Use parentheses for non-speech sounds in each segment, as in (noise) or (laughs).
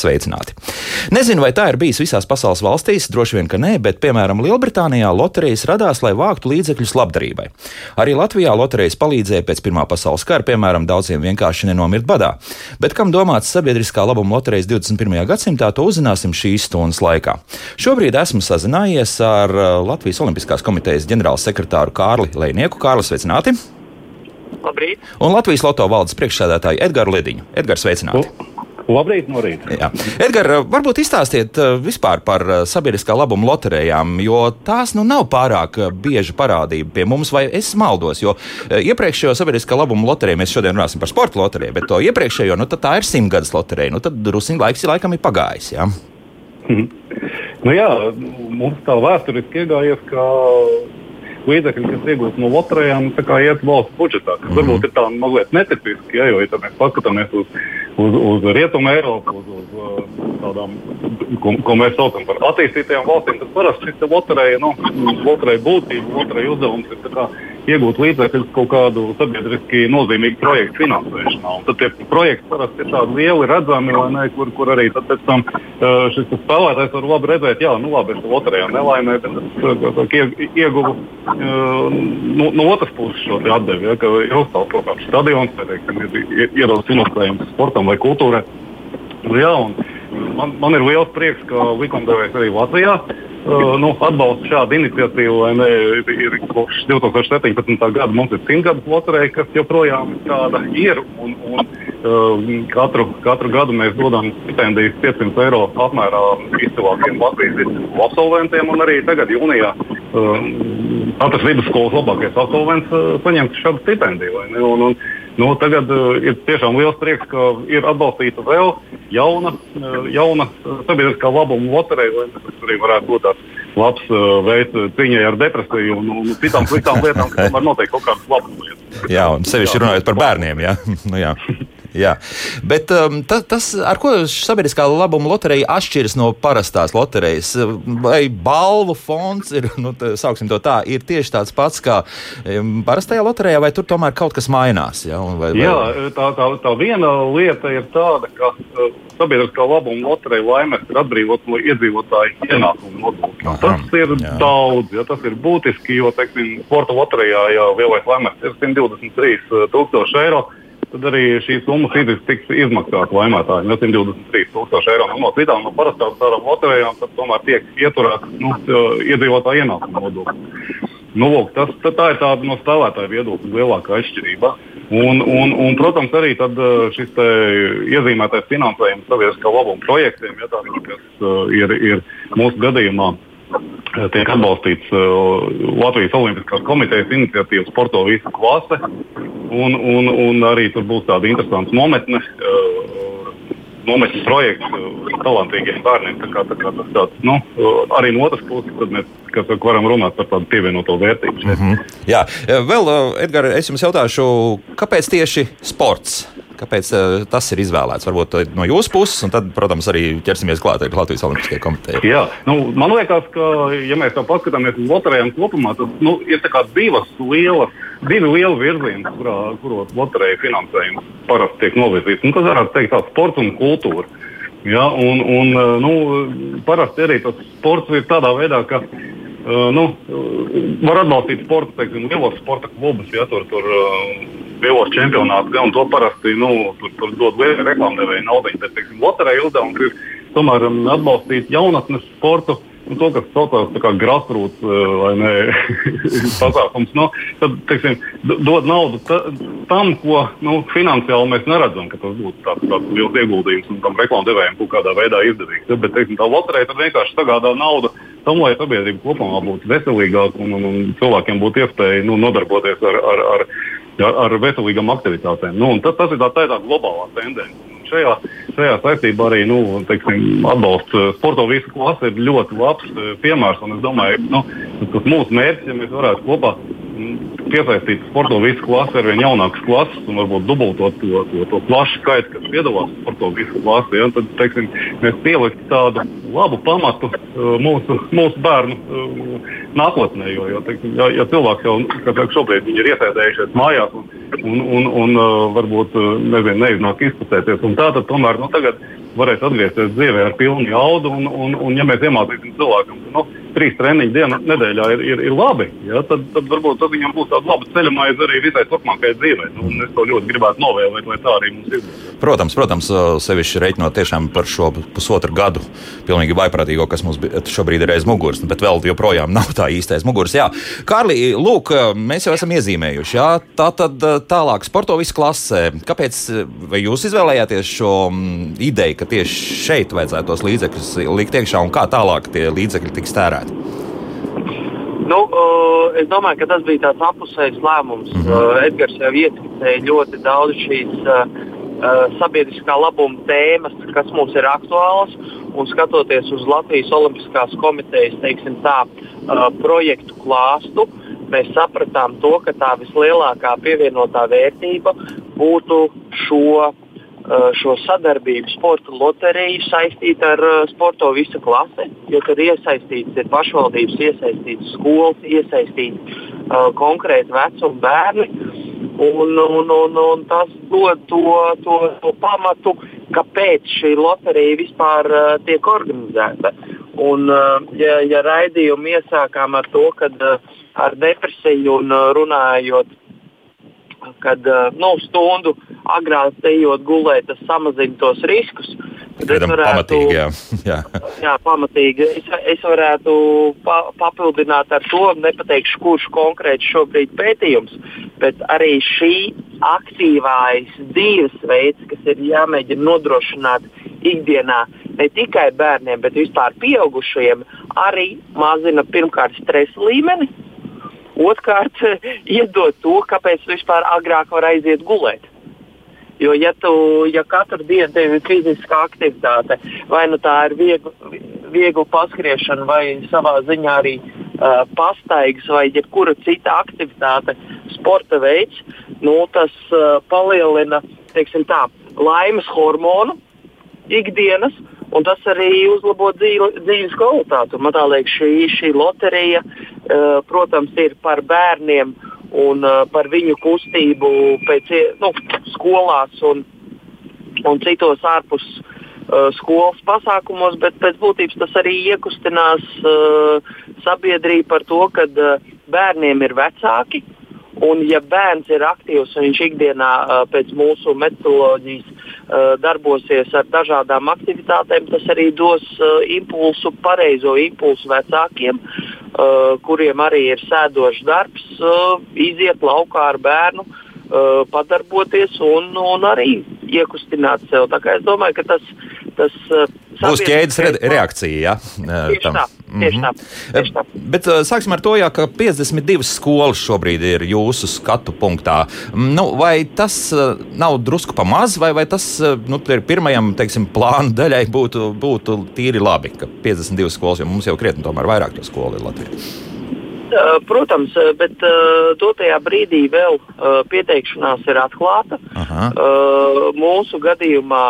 sveicināti! Nezinu, vai tā ir bijis visās pasaules valstīs, droši vien, ka nē, bet, piemēram, Lielbritānijā loterijas radās, lai vāktu līdzekļus labdarībai. Arī Latvijā loterijas palīdzēja pēc Pirmā pasaules kara, piemēram, daudziem vienkārši nenomirt badā. Bet kam domāts sabiedriskā labuma loterijas 21. gadsimtā, to uzzināsim šīs stundas laikā. Šobrīd esmu sazinājies ar uh, Latvijas Olimpiskās komitejas ģenerālsekretāru Kārli Lēnieku. Kārlis, sveicināti! Labrīt! Un Latvijas Loto valdes priekšsēdētāju Edgars Lediņu. Edgars, sveicināti! Nu. Labrīt, no rīta. Edgars, varbūt izstāstiet eh, vispār par eh, sabiedriskā labuma loterijām, jo tās nu nav pārāk eh, bieža parādība pie mums, vai es maldos. Jo iepriekšējo sabiedriskā labuma loteriju mēs šodien runāsim par sporta loteriju, bet to iepriekšējo, nu tā ir simtgadus loterija. Nu, tad druskuļi laiks laikam ir pagājis. Jā. Mhm. Nu jā, mums tā vēsturiski iegājies, ka līdzekļi, kas iegūti no loterijām, iet valsts budžetā. Tas mm -hmm. varbūt ir tā mazliet netipiski, ja, jo, ja mēs paskatāmies uz, uz, uz Rietumu Eiropu, uz, uz tādām, ko, ko mēs saucam par attīstītajām valstīm, tad parasti šis loterija, nu, loterija būtība, loterija uzdevums ir iegūt līdzekļus kaut kādu sabiedriski nozīmīgu projektu finansēšanā. Un tad tie projekti parasti ir tādi lieli, redzami, ne, kur, kur arī pēc tam šis spēlētājs var labi redzēt, jā, nu labi, es loterijā nelaimēju, bet es ieguvu no, no otras puses šo atdevi, ja, ka ir uzstāsts kaut kāds stadions, vai ierodas finansējums sportam vai kultūrai. Jā, man, man ir liels prieks, ka likumdevējs arī Latvijā Uh, nu, atbalsta šādu iniciatīvu. Ne, ir, kopš 2017. gada mums ir simtgadus loterija, kas joprojām tāda ir. Un, un, uh, katru, katru gadu mēs dodam stipendijas 500 eiro apmērā izcilākiem Latvijas absolventiem. Arī tagad, jūnijā, katrs vidusskolas labākais absolvents saņems šādu stipendiju. Un, un, Nu, tagad uh, ir tiešām liels prieks, ka ir atbalstīta vēl jauna, uh, jauna sabiedriskā labuma loterija, lai tas arī varētu būt tāds labs veids cīņai ar depresiju un, un citām sliktām lietām, kas tomēr notiek kaut kādas labas lietas. Jā, un sevišķi runājot par bērniem. Jā. (laughs) nu, jā. (laughs) Jā. Bet um, ta, tas, ar ko sabiedriskā labuma loterija atšķiras no parastās loterijas, vai balvu fonds ir, nu, tā, tā, ir tieši tāds pats kā um, parastajā loterijā, vai tur tomēr kaut kas mainās? Ja? Vai, vai... Jā, tā, tā, tā viena lieta ir tāda, ka uh, sabiedriskā labuma loterija laimēs ir atbrīvot no iedzīvotāju ienākumu nodokļa. Tas ir jā. daudz, ja tas ir būtiski, jo, teiksim, sporta loterijā jau lielais laimēs ir 123 tūkstoši eiro tad arī šī summa fiziski tiks izmaksāta laimētājiem. Ja 123,000 eiro nu, no citām no parastām tādām loterijām, tad tomēr tiek ieturēts nu, iedzīvotāja ienākuma nodoklis. Nu, lūk, tas, tā ir tāda no spēlētāja viedokļa lielākā atšķirība. Un, un, un, protams, arī šis iezīmētais finansējums sabiedriskā labuma projektiem, ja, tādi, kas uh, ir, ir mūsu gadījumā tiek atbalstīts uh, Latvijas Olimpiskās komitejas iniciatīva Sporto visa klase. Un, un, un arī tur būs tāda interesanta nometne. Uh, Nometnes projekts uh, talantīgiem bērniem. Tā kā, tā kā tas tāds, nu, arī no otras puses, mēs kas, varam runāt par tādu pievienoto vērtību. Mm -hmm. Jā, vēl, Edgars, es jums jautāšu, kāpēc tieši sports? Kāpēc uh, tas ir izvēlēts? Varbūt uh, no jūsu puses, un tad, protams, arī ķersimies klāt ar Latvijas Olimpiskajai komitejai. Jā, nu, man liekas, ka, ja mēs tā paskatāmies uz loterijām kopumā, tad nu, ir divas lielas, divi lieli virzieni, kuros loterija finansējums parasti tiek novirzīts. Nu, tas varētu teikt tāds sports un kultūra. Ja, un, un, uh, nu, parasti arī tas sports ir tādā veidā, ka nu, var atbalstīt sporta, teiksim, lielos sporta klubus, ja tur, tur lielos čempionātus, gan to parasti nu, tur, tur dod reklāmdevēja naudu. Bet, teiksim, loterija uzdevums ir tomēr um, atbalstīt jaunatnes sportu. Nu, to, kas saucās par grassroots uh, (laughs) pasākums, nu, tad teiksim, dod naudu ta, tam, ko nu, finansiāli mēs neredzam, ka tas būtu tāds, tāds liels ieguldījums un tam reklāmdevējiem kaut kādā veidā izdevīgs. Ja, bet teiksim, tā loterija vienkārši sagādā naudu tam, lai sabiedrība kopumā būtu veselīgāka un, un, un cilvēkiem būtu iespēja nu, nodarboties ar, ar, ar ar, ar veselīgām aktivitātēm. Nu, tas, tas ir tā, tā, globālā tendence. Šajā, šajā saistībā arī nu, teiksim, atbalsts eh, sporta visu klasi ir ļoti labs eh, piemērs. Es domāju, nu, tas mūsu mērķis, ja mēs varētu kopā mm, piesaistīt sporta visu klasi ar vien jaunākas klases un varbūt dubultot to, to, to plašu skaitu, kas piedalās sporta visu klasi, ja, tad teiksim, mēs pieliktu tādu labu pamatu eh, mūsu, mūsu bērnu nākotnē. Jo, jo, ja, ja cilvēks jau saka, šobrīd ir iesēdējušies mājās un un, un, un varbūt nezinu, neiznāk izplatēties. Tā tad tomēr nu, tagad varēs atgriezties dzīvē ar pilnu jaudu. Un, un, un ja mēs iemācīsim cilvēkam, ka nu, trīs treniņu dienas nedēļā ir, ir, ir labi, ja, tad, tad varbūt tad viņam būs tāda laba ceļamaize arī visai turpmākajai dzīvei. Nu, es to ļoti gribētu novēlēt, lai tā arī mums izdodas. Protams, protams, sevišķi reiķinot tiešām par šo pusotru gadu pilnīgi vaiprātīgo, kas mums šobrīd ir aiz muguras, bet vēl joprojām (laughs) nav tā īstais muguras. Jā, Kārli, lūk, mēs jau esam iezīmējuši. Jā, tā tad tālāk sporto visu klasē. Kāpēc jūs izvēlējāties šo ideju, ka tieši šeit vajadzētu tos līdzekļus likt iekšā un kā tālāk tie līdzekļi tiks tērēti? Nu, uh, es domāju, ka tas bija tāds apusējs lēmums. Mm -hmm. uh, Edgars jau ieskicēja ļoti daudz šīs uh, sabiedriskā labuma tēmas, kas mums ir aktuālas. Un skatoties uz Latvijas Olimpiskās komitejas teiksim, tā, uh, projektu klāstu, mēs sapratām, to, ka tā vislielākā pievienotā vērtība būtu šo, šo sadarbību sporta loteriju saistīt ar sporto visu klasi. Jo tur iesaistīts ir pašvaldības, iesaistīts skolas, iesaistīti konkrēti vecuma bērni. Un, un, un, un tas dod to, to, to pamatu, kāpēc šī loterija vispār uh, tiek organizēta. Un, uh, ja, ja raidījumu iesākām ar to, ka uh, ar depresiju un uh, runājot, kad uh, nu, stundu agrāk ejot gulēt, tas samazina tos riskus. Tad varētu, pamatīgi, jā. (laughs) jā. jā, pamatīgi. Es, es varētu pa, papildināt ar to, nepateikšu, kurš konkrēti šobrīd pētījums, bet arī šī aktīvais dzīvesveids, kas ir jāmēģina nodrošināt ikdienā ne tikai bērniem, bet vispār pieaugušajiem, arī mazina pirmkārt stresa līmeni, otrkārt (laughs) iedod to, kāpēc vispār agrāk var aiziet gulēt. Jo, ja, tu, ja katru dienu tev ir fiziska aktivitāte, vai nu tā ir viegla, viegla paskriešana, vai savā ziņā arī uh, pastaigas, vai jebkura cita aktivitāte, sporta veids, nu, tas uh, palielina tā, laimes hormonu ikdienas, un tas arī uzlabo dzīvi, dzīves kvalitāti. Man liekas, šī, šī loterija, uh, protams, ir par bērniem un uh, par viņu kustību pēc, nu, skolās un, un citos ārpus uh, skolas pasākumos, bet pēc būtības tas arī iekustinās sabiedrību par to, ka bērniem ir vecāki. Un, ja bērns ir aktīvs un viņš ikdienā pēc mūsu metodoloģijas darbosies ar dažādām aktivitātēm, tas arī dos uh, impulsu, pareizo impulsu vecākiem, uh, kuriem arī ir sēdošs darbs, iziet laukā ar bērnu, padarboties un, un arī iekustināt sevi. Es domāju, ka tas, tas Būs ķēdes re reakcija. Ja? Tieši tā. Tieši tā, tieši tā. Bet sāksim ar to, jā, ka 52 skolas šobrīd ir jūsu skatu punktā. Nu, vai tas nav drusku pa maz, vai, vai tas nu, pirmajam teiksim, plānu daļai būtu, būtu tīri labi, ka 52 skolas, jo mums jau krietni vairāk to skolu ir Latvijā? Protams, bet dotajā brīdī vēl pieteikšanās ir atklāta. Aha. Mūsu gadījumā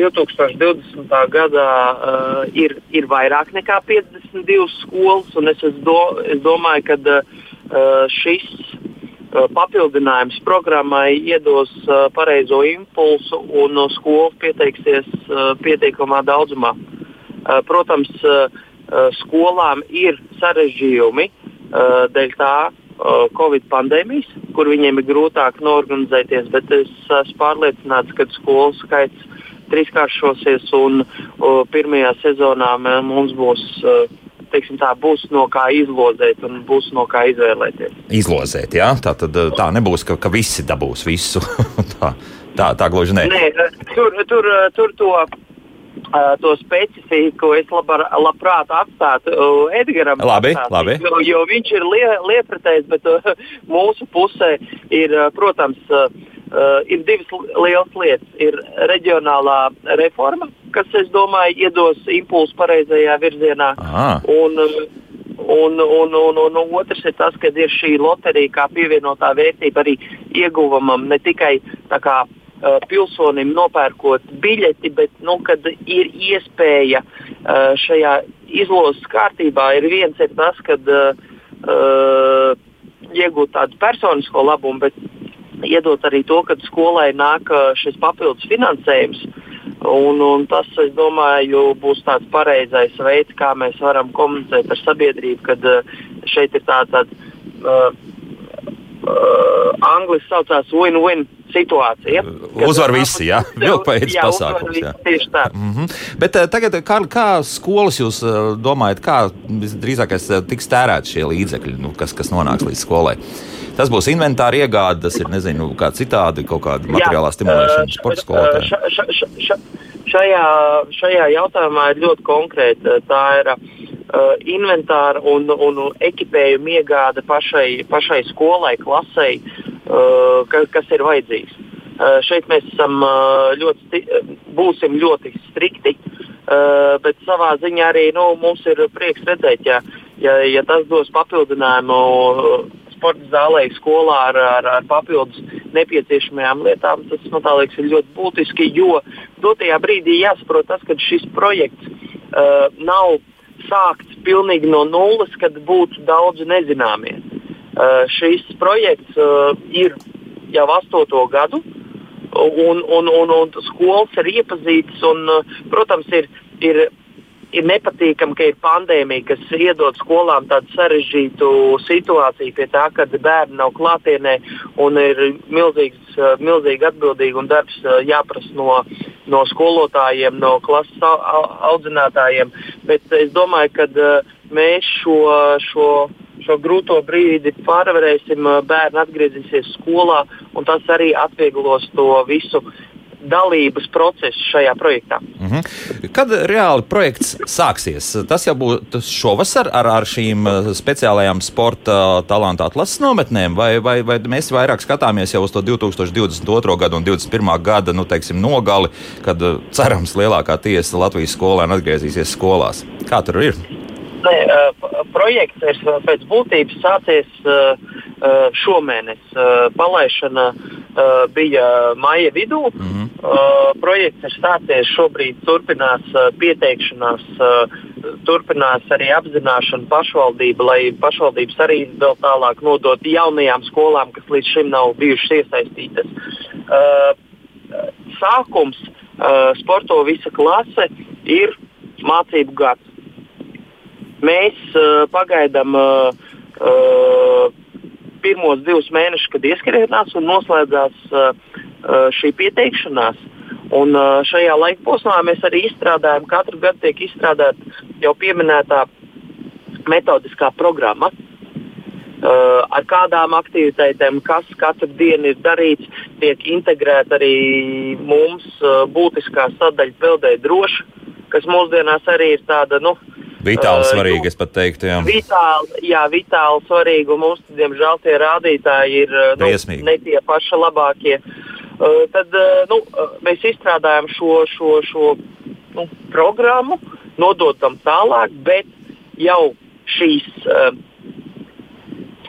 2020. gadā uh, ir, ir vairāk nekā 52 skolas, un es, es, do, es domāju, ka uh, šis uh, papildinājums programmai iedos uh, pareizo impulsu, un no skolas pieteiksies uh, pietiekamā daudzumā. Uh, protams, uh, skolām ir sarežģījumi uh, dēļ tā, Covid pandēmijas, kur viņiem ir grūtāk norganizēties, bet es esmu pārliecināts, ka skolu skaits trīskāršosies, un uh, pirmajā sezonā mums būs. Uh, teiksim, tā būs no kā izlozēt un būs no kā izvēlēties. Izlozēt, jā, tā tad tā nebūs, ka, ka visi dabūs visu. (laughs) tā, tā, tā gluži nē. nē tur, tur, tur to to specifiku es labar, labprāt atstātu Edgars. Labi, atstāt, labi. Jo, jo viņš ir lie, liepratējis, bet (laughs) mūsu pusē ir, protams, uh, Uh, ir divas lielas lietas. Ir reģionālā reforma, kas, es domāju, iedos impulsu pareizajā virzienā. Un, un, un, un, un, un otrs ir tas, ka ir šī loterija kā pievienotā vērtība arī ieguvumam ne tikai kā, uh, pilsonim nopērkot biļeti, bet nu, kad ir iespēja uh, šajā izlozes kārtībā, ir viens ir tas, ka uh, iegūt tādu personisko labumu, bet iedot arī to, ka skolai nāk šis papildus finansējums. Un, un tas, es domāju, būs tāds pareizais veids, kā mēs varam komunicēt ar sabiedrību, kad šeit ir tāds. tāds uh, uh, angļuiski saucās win-win situācija. Uzvar visi, jā, vilpaids pasākums. Jā. Tieši tā. Mm -hmm. Bet uh, tagad, kā, kā skolas jūs uh, domājat, kā visdrīzākais uh, tiks tērēti šie līdzekļi, nu, kas, kas nonāks līdz skolai? Tas būs inventāra iegāde, tas ir nezinu, kā citādi, kaut kāda materiālā stimulēšana sporta skolotājiem. Šajā, šajā jautājumā ir ļoti konkrēta. Tā ir uh, inventāra un, un ekipējuma iegāde pašai, pašai skolai, klasei, uh, ka, kas ir vajadzīgs. Uh, šeit mēs esam, uh, ļoti, būsim ļoti strikti, uh, bet savā ziņā arī nu, mums ir prieks redzēt, ja, ja, ja tas dos papildinājumu sporta zālē, skolā ar, ar, ar papildus nepieciešamajām lietām. Tas man liekas ļoti būtiski, jo dotajā brīdī jāsaprot tas, ka šis projekts uh, nav sākts pilnīgi no nulles, kad būtu daudz nezināmie. Uh, šis projekts uh, ir jau astoto gadu, un, un, un, un skolas ir iepazītas. Un, protams, ir, ir, ir nepatīkami, ka ir pandēmija, kas iedod skolām tādu sarežģītu situāciju, pie tā, ka bērni nav klātienē un ir milzīgs, uh, milzīgi atbildīgi un darbs uh, jāprasa no no skolotājiem, no klases audzinātājiem. Bet es domāju, ka uh, mēs šo, šo, šo grūto brīdi pārvarēsim, bērni atgriezīsies skolā, un tas arī atvieglos to visu dalības procesu šajā projektā. Mm -hmm. Kad reāli projekts sāksies? Tas jau būs šovasar ar, ar šīm uh, speciālajām sporta talantu atlases nometnēm, vai, vai, vai mēs vairāk skatāmies jau uz to 2022. gadu un 2021. gada nu, teiksim, nogali, kad uh, cerams lielākā tiesa Latvijas skolēni atgriezīsies skolās? Kā tur ir? Ne, uh, projekts ir pēc būtības sācies šomēnes. Palaišana bija maija vidū. Mm -hmm. Projekts ir stācies šobrīd, turpinās pieteikšanās, turpinās arī apzināšana pašvaldība, lai pašvaldības arī vēl tālāk nodot jaunajām skolām, kas līdz šim nav bijušas iesaistītas. Sākums sporto visa klase ir mācību gads. Mēs uh, pagaidām uh, uh, pirmos divus mēnešus, kad ieskrienās un noslēdzās uh, šī pieteikšanās. Un, uh, šajā laika posmā mēs arī izstrādājam, katru gadu tiek izstrādāta jau pieminētā metodiskā programma. Uh, ar kādām aktivitātēm, kas katru dienu ir darīts, tiek integrēta arī mums uh, būtiskā sadaļa peldēt droši, kas mūsdienās arī ir tāda nu, Vitāli svarīgi, es pat teiktu, jā. Vitāli, jā, vitāli svarīgi, un mums, diemžēl, tie rādītāji ir nu, ne tie paši labākie. Uh, tad uh, nu, mēs izstrādājam šo, šo, šo nu, programmu, nododam tālāk, bet jau šīs uh,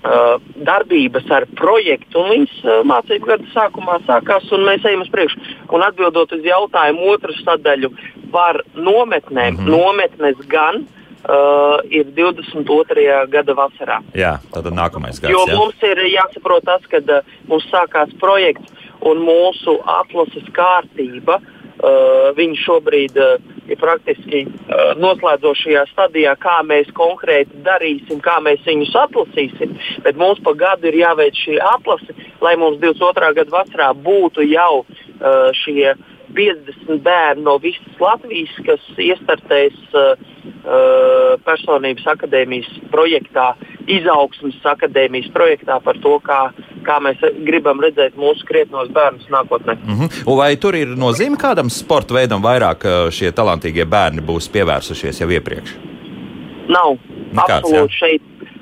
uh, darbības ar projektu, un viņas uh, mācību gada sākumā sākās, un mēs ejam uz priekšu. Un atbildot uz jautājumu otru sadaļu par nometnēm, mm -hmm. nometnes gan uh, uh, ir 22. gada vasarā. Jā, tad nākamais gads. Jo jā. mums ir jāsaprot tas, ka uh, mums sākās projekts un mūsu atlases kārtība. Uh, viņi šobrīd uh, ir praktiski uh, noslēdzošajā stadijā, kā mēs konkrēti darīsim, kā mēs viņus atlasīsim. Bet mums pa gadu ir jāveic šī atlase, lai mums 22. gada vasarā būtu jau uh, šie 50 bērni no visas Latvijas, kas iestartēs uh, uh, personības akadēmijas projektā, izaugsmas akadēmijas projektā par to, kā, kā mēs gribam redzēt mūsu krietnos bērnus nākotnē. Mm -hmm. Vai tur ir nozīme kādam sporta veidam vairāk uh, šie talantīgie bērni būs pievērsušies jau iepriekš? Nav. Nekāds, absolūti jā. šeit.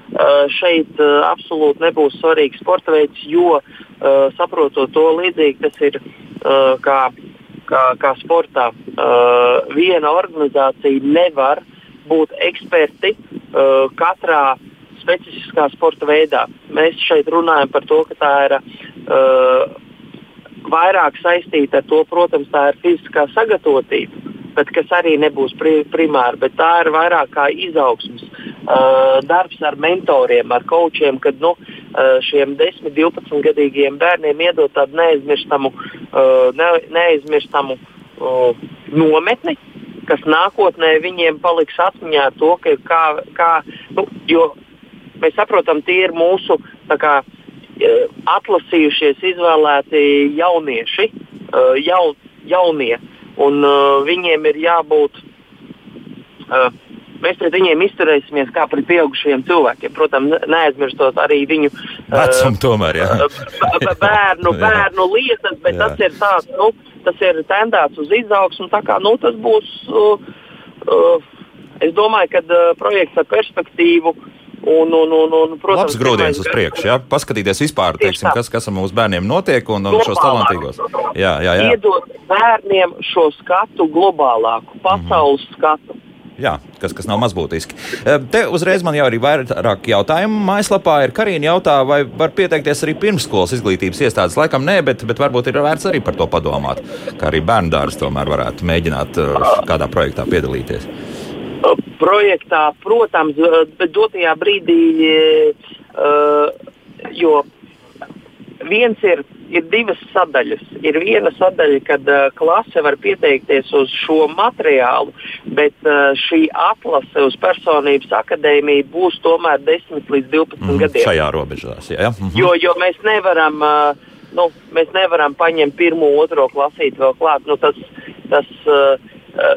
Uh, šeit absolūti nebūs svarīgs sporta veids, jo saprotot to līdzīgi, tas ir kā kā, kā sportā. Uh, viena organizācija nevar būt eksperti uh, katrā specifiskā sporta veidā. Mēs šeit runājam par to, ka tā ir uh, vairāk saistīta ar to, protams, tā ir fiziskā sagatavotība, bet kas arī nebūs pri, primāri, bet tā ir vairāk kā izaugsmas uh, darbs ar mentoriem, ar coachiem, kad nu, šiem 10, 12 gadīgiem bērniem iedot tādu neaizmirstamu, ne, neaizmirstamu nometni, kas nākotnē viņiem paliks atmiņā ar to, ka kā, kā nu, mēs saprotam, tie ir mūsu kā, atlasījušies, izvēlēti jaunieši, jaun, jaunie, un viņiem ir jābūt mēs pret viņiem izturēsimies kā pret pieaugušiem cilvēkiem. Protams, neaizmirstot arī viņu vecumu, uh, tomēr, bērnu, (laughs) bērnu lietas, bet jā. tas ir tāds, nu, tas ir tendēts uz izaugsmu. Kā, nu, tas būs, uh, uh, es domāju, ka uh, projekts ar perspektīvu. Un, un, un, un, protams, Labs grūdienis uz priekšu, jā, paskatīties vispār, teiksim, kas, kas ar mūsu bērniem notiek un, un šos talantīgos. Jā, jā, jā. Iedot bērniem šo skatu globālāku, pasaules mm -hmm. skatu jā, kas, kas nav mazbūtiski. Te uzreiz man jau arī vairāk jautājumu. Mājaslapā ir Karina jautā, vai var pieteikties arī pirmsskolas izglītības iestādes. Laikam nē, bet, bet varbūt ir vērts arī par to padomāt, kā arī bērnu dārsts tomēr varētu mēģināt kādā projektā piedalīties. Projektā, protams, bet dotajā brīdī, jo viens ir ir divas sadaļas. Ir viena sadaļa, kad uh, klase var pieteikties uz šo materiālu, bet šī atlase uz personības akadēmiju būs tomēr 10 līdz 12 mm, gadiem. Šajā robežās, jā. ja? -hmm. jo, jo mēs nevaram. Nu, mēs nevaram paņemt pirmo, otro klasīti vēl klāt. Nu, tas, tas, uh,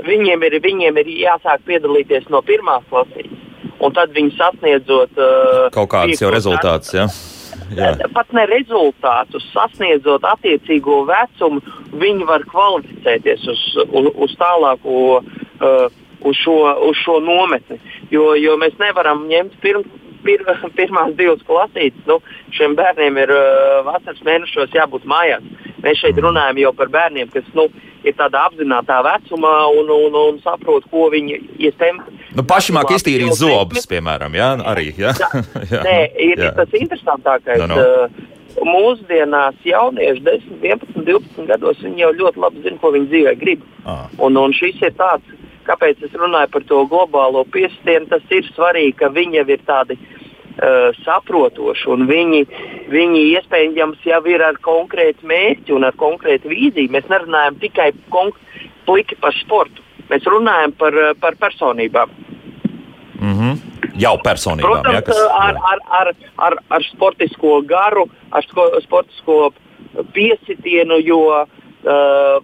viņiem, ir, viņiem ir jāsāk piedalīties no pirmās klasītes, un tad viņi sasniedzot uh, kaut kādus jau rezultātus. Ja? Jā. pat ne rezultātus, sasniedzot attiecīgo vecumu, viņi var kvalificēties uz, uz, uz tālāko, uh, uz, šo, uz šo nometni. Jo, jo mēs nevaram ņemt pirm, pir, (laughs) pirmās divas klasītes. Nu, šiem bērniem ir uh, vasaras mēnešos jābūt mājās. Mēs šeit runājam jau par bērniem, kas nu, ir tādā apzinātajā vecumā un, un, un saprot, ko viņi iespējams. Nu, paši māk iztīrīt zobus, piemēram, jā, arī. Jā? jā. (laughs) Nē, ir jā. tas interesantākais. No, no. Uh, Mūsdienās jaunieši 10, 11, 12 gados jau ļoti labi zina, ko viņi dzīvē grib. Ah. Un, un šis ir tāds, kāpēc es runāju par to globālo piestienu. Tas ir svarīgi, ka viņi jau ir tādi uh, uh, saprotoši, un viņi, viņi iespējams jau ir ar konkrētu mērķi un ar konkrētu vīziju. Mēs nerunājam tikai pliki par sportu, mēs runājam par, uh, par personībām. Mm -hmm. Jau personībām, Protams, ja, kas, ar, ar, ar, ar, ar sportisko garu, ar sportisko piesitienu, jo uh,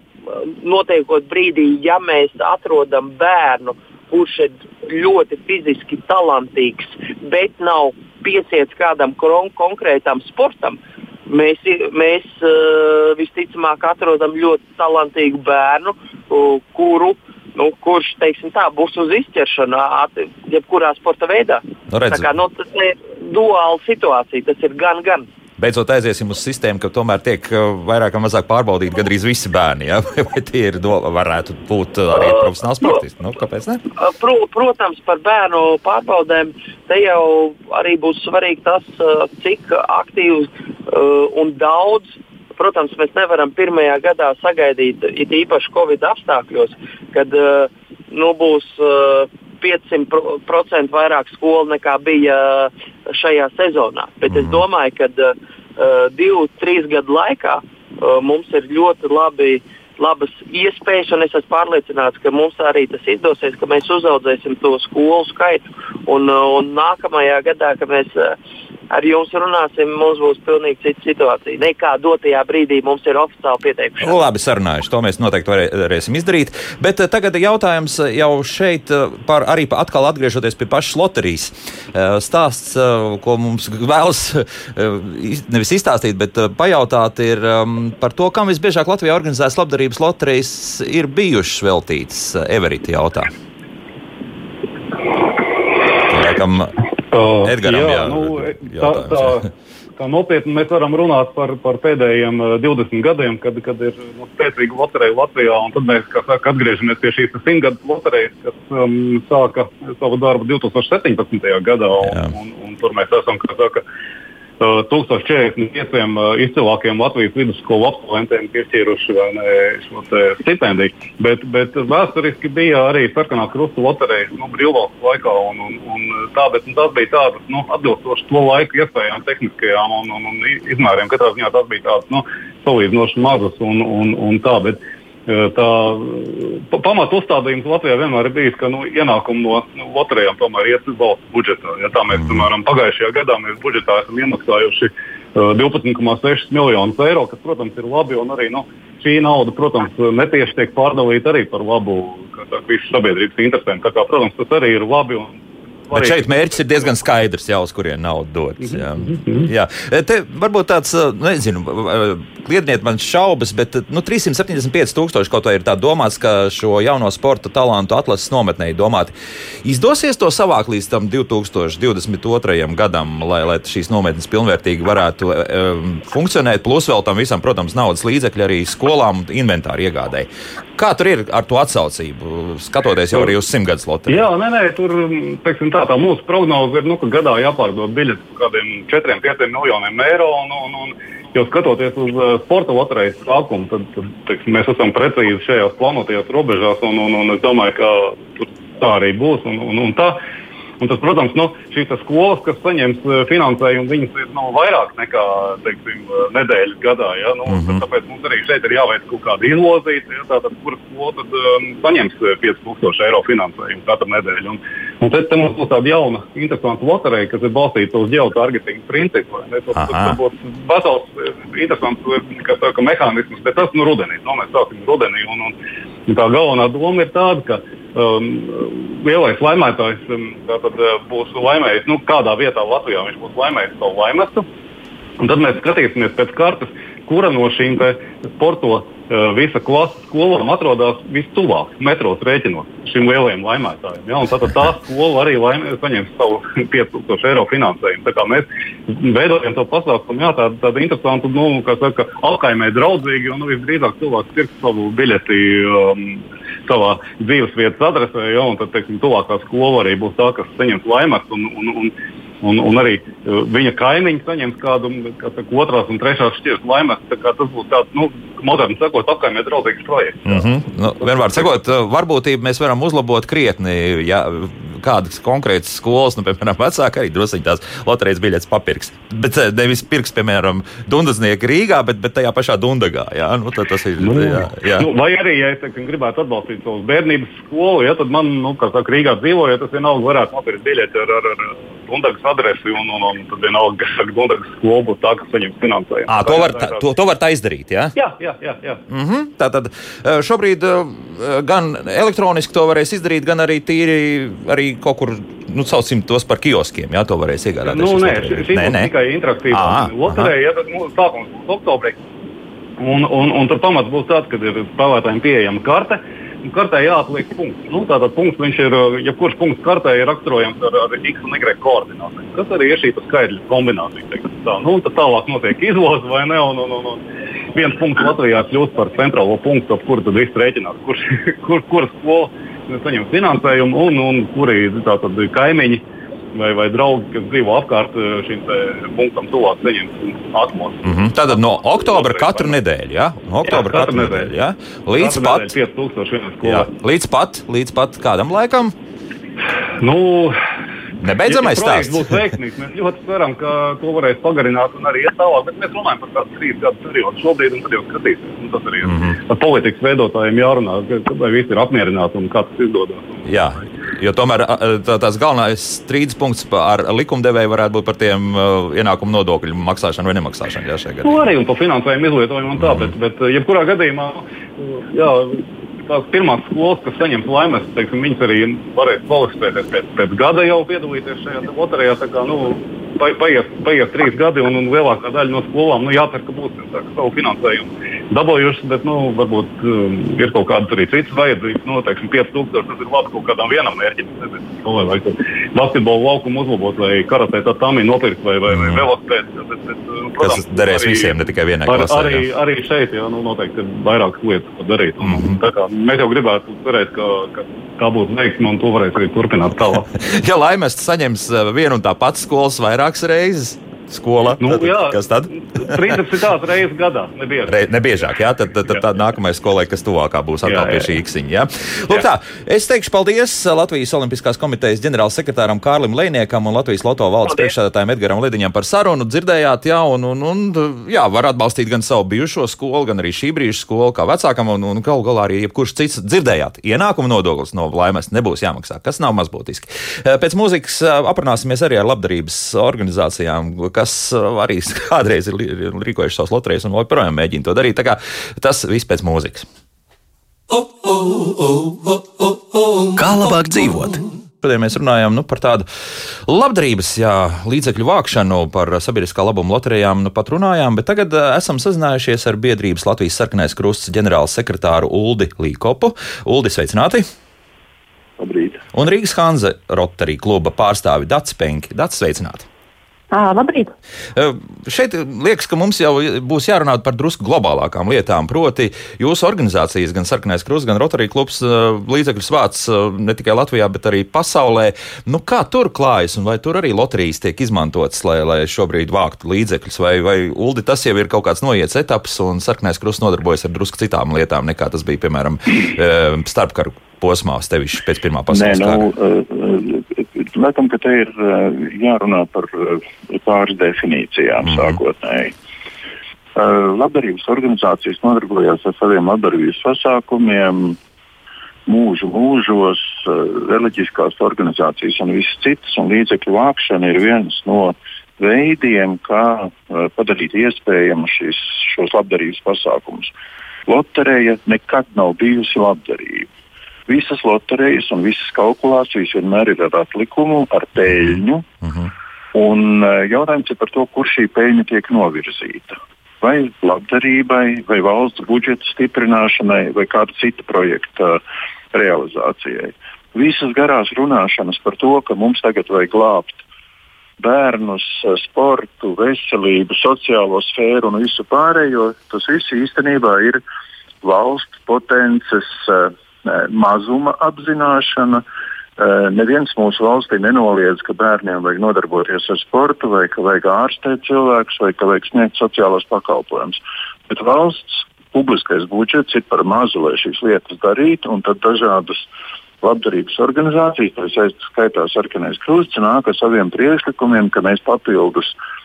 notiekot brīdī, ja mēs atrodam bērnu, kurš ir ļoti fiziski talantīgs, bet nav piesiets kādam konkrētam sportam, mēs, mēs uh, visticamāk atrodam ļoti talantīgu bērnu, uh, kuru, nu, kurš tā, būs uz izķeršanu jebkurā sporta veidā. Nu, tā kā, nu, tas ir duāla situācija, tas ir gan gan beidzot aiziesim uz sistēmu, ka tomēr tiek uh, vairāk vai mazāk pārbaudīti gandrīz visi bērni. Ja? (laughs) Vai tie ir, do, varētu būt uh, arī profesionāls sportisti? Nu, kāpēc ne? Pro, protams, par bērnu pārbaudēm te jau arī būs svarīgi tas, cik aktīvs un daudz. Protams, mēs nevaram pirmajā gadā sagaidīt, it īpaši Covid apstākļos, kad nu, būs 500% vairāk skolu nekā bija šajā sezonā. Bet es mhm. domāju, ka uh, divu, trīs gadu laikā uh, mums ir ļoti labi. Labas iespējas, un es esmu pārliecināts, ka mums arī tas izdosies, ka mēs uzaudzēsim to skolu skaitu. Un, un nākamajā gadā, kad mēs uh, ar jums runāsim, mums būs pilnīgi cita situācija. Nekā dotajā brīdī mums ir oficiāli pieteikušies. Labi, sarunājuši. To mēs noteikti varēsim izdarīt. Bet eh, tagad jautājums eh, jau šeit eh, par arī atkal atgriežoties pie pašas loterijas. Stāsts, ko mums (laughs) vēlas nevis izstāstīt, bet pajautāt, ir ehm, par to, kam visbiežāk Latvijā organizētas labdarības loterijas ir bijušas veltītas. Everita jautā. Laikam, Edgaram, jā, jā, nu, tā, tā, (laughs) tā nopietni mēs varam runāt par, par pēdējiem 20 gadiem, kad, kad ir nu, spēcīga loterija Latvijā. Tad mēs saka, atgriežamies pie šīs simtgadu loterijas, kas um, sāka savu darbu 2017. gadā. Un, un, un tur mēs esam saka, 1045 izcilākajiem Latvijas vidusskolu absolventiem piešķīruši šo stipendiju. Bet, bet vēsturiski bija arī sarkanā krusta loterijas nu, brīvvalsts laikā. Un, un, un tā, bet, un tas bija tādas nu, atbilstošas to laiku iespējām, tehniskajām un, un, un izmēriem. Katrā ziņā tas bija tāds nu, salīdzinoši mazas un, un, un tā. Bet, Tā pamata uzstādījums Latvijā vienmēr ir bijis, ka nu, ienākumi no nu, loterijām tomēr iet valsts budžetā. Ja tā mēs, mhm. piemēram, pagājušajā gadā mēs budžetā esam iemaksājuši uh, 12,6 miljonus eiro, kas, protams, ir labi. Arī, nu, šī nauda, protams, netieši tiek pārdalīta arī par labu visas sabiedrības interesēm. Tā kā, protams, tas arī ir labi. Un, Bet šeit mērķis ir diezgan skaidrs, jau uz kurien nauda dodas. Jā. jā. Te varbūt tāds, nezinu, kliedniet man šaubas, bet nu, 375 tūkstoši kaut kā ir tā domāts, ka šo jauno sporta talantu atlases nometnē domāti. Izdosies to savākt līdz tam 2022. gadam, lai, lai šīs nometnes pilnvērtīgi varētu um, funkcionēt, plus vēl tam visam, protams, naudas līdzekļi arī skolām inventāru iegādēji. Kā tur ir ar to atsaucību, skatoties jau arī uz simtgadus loteriju? Jā, nē, nē, tur, teiksim, tā, tā mūsu prognoze ir, nu, ka gadā jāpārdod biļetes par kādiem 4-5 miljoniem eiro. Un, un, un, jo skatoties uz uh, sporta loterijas sākumu, tad, tad teiksim, mēs esam precīzi šajās plānotajās robežās, un, un, un es domāju, ka tā arī būs. Un, un, un tā, Un tas, protams, nu, šīs skolas, kas saņems eh, finansējumu, viņas ir nu, vairāk nekā teiksim, eh, nedēļas gadā. Ja? Nu, mm -hmm. Tāpēc mums arī šeit ir jāveic kaut kāda izlozīta, ja? tātad, kura skola tad, um, saņems 5000 eiro finansējumu katru nedēļu. Un, un te mums būs tāda jauna, interesanta loterija, kas ir balstīta uz geotargetinga principu. Tas, tas būs vesels, interesants saka, mehānisms, bet tas nu rudenī. Nu, mēs sāksim rudenī. Un, un, un tā galvenā doma ir tāda, ka um, lielais laimētājs um, tātad, uh, būs laimējis, nu, kādā vietā Latvijā viņš būs laimējis savu laimestu. Un tad mēs skatīsimies pēc kartes, kura no šīm sporto uh, visa klases skolām atrodas vistuvāk metros rēķinos šim lielajam laimētājam. Ja? Tad tā skola arī laimē, saņems savu (laughs) 5000 eiro finansējumu. Mēs veidojam to pasākumu, jā, tāda, tāda interesanta, nu, kā saka, alkaimē draudzīgi, un nu, visdrīzāk cilvēks pirks savu biļeti. Um, savā dzīves vietas adresē, ja, un tad, teiksim, tuvākā skola arī būs tā, kas saņems laimes. Un, un, un, Un, un arī uh, viņa kaimiņš saņems kādu kā saka, otrās un trešās šķiras laimes. Tas būs tāds nu, moderns, sakot, apkaimē draudzīgs projekts. Mm -hmm. nu, vienmēr sakot, uh, varbūtību mēs varam uzlabot krietni. Ja kādas konkrētas skolas, nu, piemēram, vecāki arī druskuļi tās loterijas biļetes papirks. Bet uh, nevis pirks, piemēram, Dundasnieka Rīgā, bet, bet tajā pašā Dundagā. Jā, nu, tas ir. Nu, jā, jā. Nu, vai arī, ja es teiksim, gribētu atbalstīt savu bērnības skolu, ja, tad man, nu, kā saka, Rīgā dzīvojot, tas vienalga varētu nopirkt biļeti ar, ar, ar Dundagas adresi, un, un, un tad vienalga, kas Dundagas skolu būs tā, kas saņems finansējumu. À, to, var, tā, to, to var tā izdarīt, jā? Jā, jā, jā. jā. Mm -hmm. Tātad šobrīd gan elektroniski to varēs izdarīt, gan arī tīri arī kaut kur, nu, saucam tos par kioskiem, jā, to varēs iegādāties. Nu, nē, šī ir tikai interaktīva loterija, ja tas mūsu sākums būs oktobrī. Un, un, un tur pamats būs tāds, ka ir spēlētājiem pieejama karte kartē jāatliek punkts. Nu, tātad punkts, viņš ir, jebkurš punkts kartē ir raksturojams ar, ar x un y koordinātiem. Tas arī ir šī skaidra kombinācija. Tā. Nu, tad tālāk notiek izloze vai ne. Un, un, un, un viens punkts Latvijā kļūst par centrālo punktu, ap kuru tad viss rēķinās, kurš (laughs) kur, kur skola saņem finansējumu un, un kuri tātad kaimiņi vai, vai draugi, kas dzīvo apkārt eh, šim punktam, tuvāk saņemt atmosfēru. Mm -hmm. Tātad no oktobra katru nedēļu, ja? No oktobra jā, katru nedēļu, ja? Līdz katru pat, nedēļu jā, līdz pat, līdz pat kādam laikam? Nu, Nebeidzamais ja stāsts. būs veiksmīgs. Mēs ļoti ceram, ka to varēs pagarināt un arī iet tālāk. Bet mēs runājam par kādu trīs gadu periodu šobrīd, un tad jau skatīsimies. Un tas arī ir mm -hmm. ar politikas veidotājiem jārunā, vai visi ir apmierināti un kā tas izdodas. Jā, jo tomēr tā, tās galvenais strīdus punkts ar likumdevēju varētu būt par tiem uh, ienākumu nodokļu maksāšanu vai nemaksāšanu. Jā, nu, arī un par finansējumu izlietojumu un tā, mm bet, bet jebkurā gadījumā, jā, tās pirmās skolas, kas saņems laimes, teiksim, viņas arī varēs kvalificēties pēc, pēc gada jau piedalīties šajā loterijā. Kā, nu, paies, paies trīs gadi, un, un lielākā daļa no skolām nu, jācer, ka būs tā, savu finansējumu dabūjušas, bet nu, varbūt um, ir kaut kādas arī citas vajadzības. Nu, teiksim, 5000 tas ir labi kaut kādam vienam mērķim. Vai, vai basketbolu laukumu uzlabot, vai karatē tādu nopirkt, vai, vai, vai mm. velosipēdu. Nu, protams, tas derēs arī, visiem, ne tikai vienai ar, klasē. Arī, jā. arī šeit jā, nu, noteikti ir vairākas lietas, ko darīt. Un, mm -hmm. kā, mēs jau gribētu cerēt, ka, ka tā būs veiksme, un to varēs arī turpināt tālāk. (laughs) ja laimēs saņems uh, vienu un tā pati skolas vairākas reizes, skola. Nu, tad, jā, kas tad? 30 reizes gadā. Nebiežāk. Re, nebiežāk, jā, tad, tad, tad tā nākamajai skolai, kas tuvākā būs atkal Jā, pie jā, šī jā. īksiņa. Jā. Lūk, tā, es teikšu paldies Latvijas Olimpiskās komitejas ģenerālsekretāram Kārlim Lēniekam un Latvijas Loto valdes priekšsēdētājiem Edgaram Lidiņam par sarunu. Dzirdējāt, jā, un, un, un jā, var atbalstīt gan savu bijušo skolu, gan arī šī brīža skolu kā vecākam, un, un galu galā arī jebkurš cits dzirdējāt. Ienākuma nodoklis no laimes nebūs jāmaksā, kas nav mazbūtiski. Pēc mūzikas aprunāsimies arī ar labdarības organizācijām, kas ā, arī (laughs) kādreiz ir rīkojuši savus loterijas un joprojām mēģina to darīt. Tā kā Tas viss pēc mūzikas. Kā labāk dzīvot? Šodien mēs runājam nu, par tādu labdarības jā, līdzekļu vākšanu, par sabiedriskā labuma loterijām. Nu, pat runājām, bet tagad uh, esam sazinājušies ar biedrības Latvijas sarkanais krusts ģenerāla sekretāru Uldi Līkopu. Uldi, sveicināti! Labrīt. Un Rīgas Hanze Rotary kluba pārstāvi Dats Penki. Dats, sveicināti! Ā, labrīt! Šeit liekas, ka mums jau būs jārunā par drusku globālākām lietām. Proti, jūsu organizācijas, gan Sarkanais Krusts, gan Rotary klubs līdzekļus vāc ne tikai Latvijā, bet arī pasaulē. Nu, kā tur klājas, un vai tur arī loterijas tiek izmantotas, lai, lai šobrīd vāktu līdzekļus? Vai, vai Uldi, tas jau ir kaut kāds noiets etaps, un Sarkanais Krusts nodarbojas ar drusku citām lietām, nekā tas bija, piemēram, starpkaru posmā, tevišķi pēc Pirmā Nē, pasaules kara? nu, uh, laikam, ka te ir uh, jārunā par uh, pāris definīcijām mm. sākotnēji. Uh, labdarības organizācijas nodarbojās ar saviem labdarības pasākumiem, mūžu mūžos, reliģiskās organizācijas un viss cits, un līdzekļu vākšana ir viens no veidiem, kā padarīt iespējamu šis, šos labdarības pasākumus. Lotereja nekad nav bijusi labdarība. Visas loterijas un visas kalkulācijas vienmēr ir ar atlikumu, ar peļņu. Mhm. Un eh, jautājums ir par to, kur šī peļņa tiek novirzīta. Vai labdarībai, vai valsts budžeta stiprināšanai, vai kāda cita projekta realizācijai. Visas garās runāšanas par to, ka mums tagad vajag glābt bērnus, eh, sportu, veselību, sociālo sfēru un visu pārējo, tas viss īstenībā ir valsts potences eh, mazuma apzināšana. Eh, Neviens mūsu valstī nenoliedz, ka bērniem vajag nodarboties ar sportu, vai ka vajag ārstēt cilvēkus, vai ka vajag sniegt sociālos pakalpojumus. Bet valsts publiskais budžets ir par mazu, lai šīs lietas darītu, un tad dažādas labdarības organizācijas, tā skaitā Sarkanais Krusts, nāk ar saviem priekšlikumiem, ka mēs papildus uh,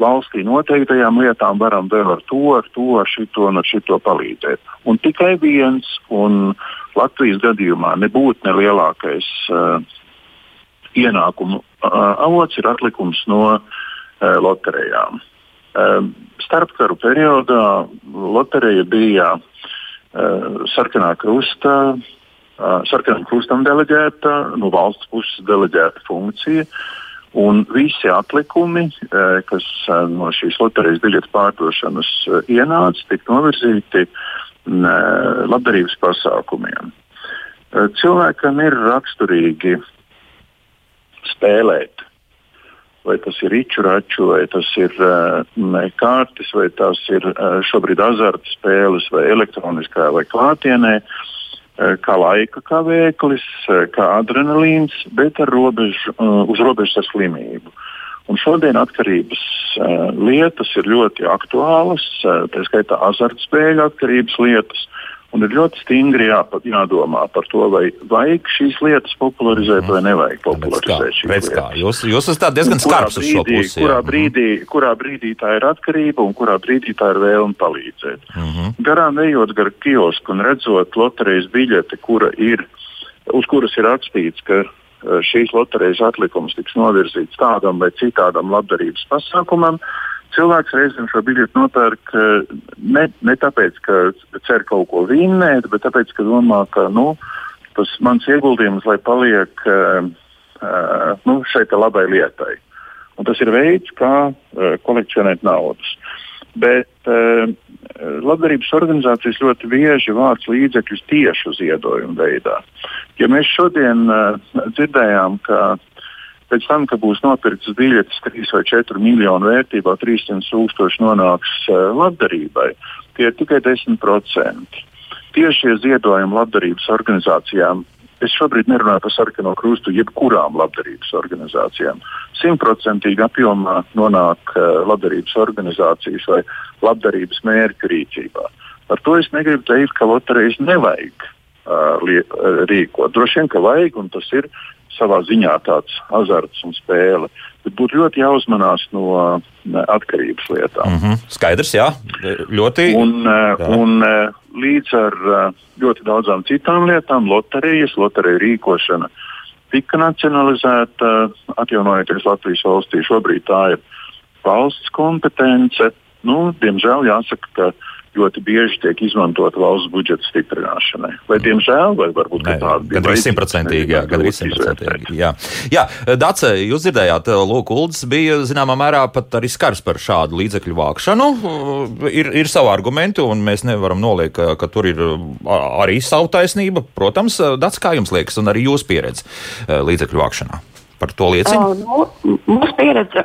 valstī noteiktajām lietām varam vēl ar to, ar to, ar šito un ar šito palīdzēt. Un tikai viens, un Latvijas gadījumā nebūtu nelielākais uh, ienākumu uh, avots ir atlikums no uh, loterijām. Uh, starpkaru periodā loterija bija uh, sarkanā krusta, uh, sarkanam krustam deleģēta, no valsts puses deleģēta funkcija. Un visi atlikumi, eh, kas eh, no šīs loterijas biļetes pārdošanas eh, ienāca, tika novirzīti labdarības pasākumiem. Cilvēkam ir raksturīgi spēlēt. Vai tas ir īčuraču, vai tas ir kārtas, vai tas ir šobrīd azarta spēles, vai elektroniskā, vai klātienē, uh, kā laika kavēklis, uh, kā adrenalīns, bet robežu, uh, uz robežas ar slimību. Un šodien atkarības lietas ir ļoti aktuālas, tā skaitā azartspēļu atkarības lietas. Un ir ļoti stingri jāpa, jādomā par to, vai vajag šīs lietas popularizēt mm. vai nevajag popularizēt kā. lietas. Jūs, jūs esat diezgan skarbs uz šo brīdī, pusi. kurā. Mhm. brīdī, kurā brīdī tā ir atkarība un kurā brīdī tā ir vēlme palīdzēt. Mm -hmm. Garām ejot gar kiosku un redzot loterijas biļeti, kura ir, uz kuras ir rakstīts, ka eh, šīs loterijas atlikums tiks novirzīts tādam vai citādam labdarības pasākumam, cilvēks reizēm šo biļeti nopērk eh, ne, ne tāpēc, ka cer kaut ko vinnēt, bet tāpēc, ka domā, ka nu, tas mans ieguldījums, lai paliek uh, uh, nu, šai labai lietai. Un tas ir veids, kā uh, kolekcionēt naudas. Bet uh, labdarības organizācijas ļoti bieži vāc līdzekļus tiešu ziedojumu veidā. Ja mēs šodien uh, dzirdējām, ka pēc tam, kad būs nopirktas biļetes 3 vai 4 miljonu vērtībā, 300 tūkstoši nonāks uh, labdarībai, tie ir tikai 10%. Tiešie ziedojumi labdarības organizācijām Es šobrīd nerunāju par sarkano krustu, jebkurām labdarības organizācijām. Simtprocentīgi apjomā nonāk uh, labdarības organizācijas vai labdarības mērķu rīcībā. Ar to es negribu teikt, ka loterijas nevajag uh, rīkot. Droši vien, ka vajag, un tas ir savā ziņā tāds azarts un spēle. Bet būtu ļoti jāuzmanās no atkarības lietām. Mm -hmm. Skaidrs, jā, ļoti. Un, jā. un līdz ar ļoti daudzām citām lietām, loterijas, loteriju rīkošana tika nacionalizēta, atjaunojoties Latvijas valstī. Šobrīd tā ir valsts kompetence. Nu, diemžēl jāsaka, ka ļoti bieži tiek izmantota valsts budžeta stiprināšanai. Vai diemžēl, vai varbūt tāda bija? Gan arī simtprocentīgi, jā, gan arī simtprocentīgi. Jā. jā, Dace, jūs dzirdējāt, Lūk, Uldis bija zināmā mērā pat arī skars par šādu līdzekļu vākšanu. Ir, ir savu argumentu, un mēs nevaram noliekt, ka, ka tur ir arī savu taisnība. Protams, Dace, kā jums liekas, un arī jūsu pieredze līdzekļu vākšanā? Par to liecina? Uh, mūsu pieredze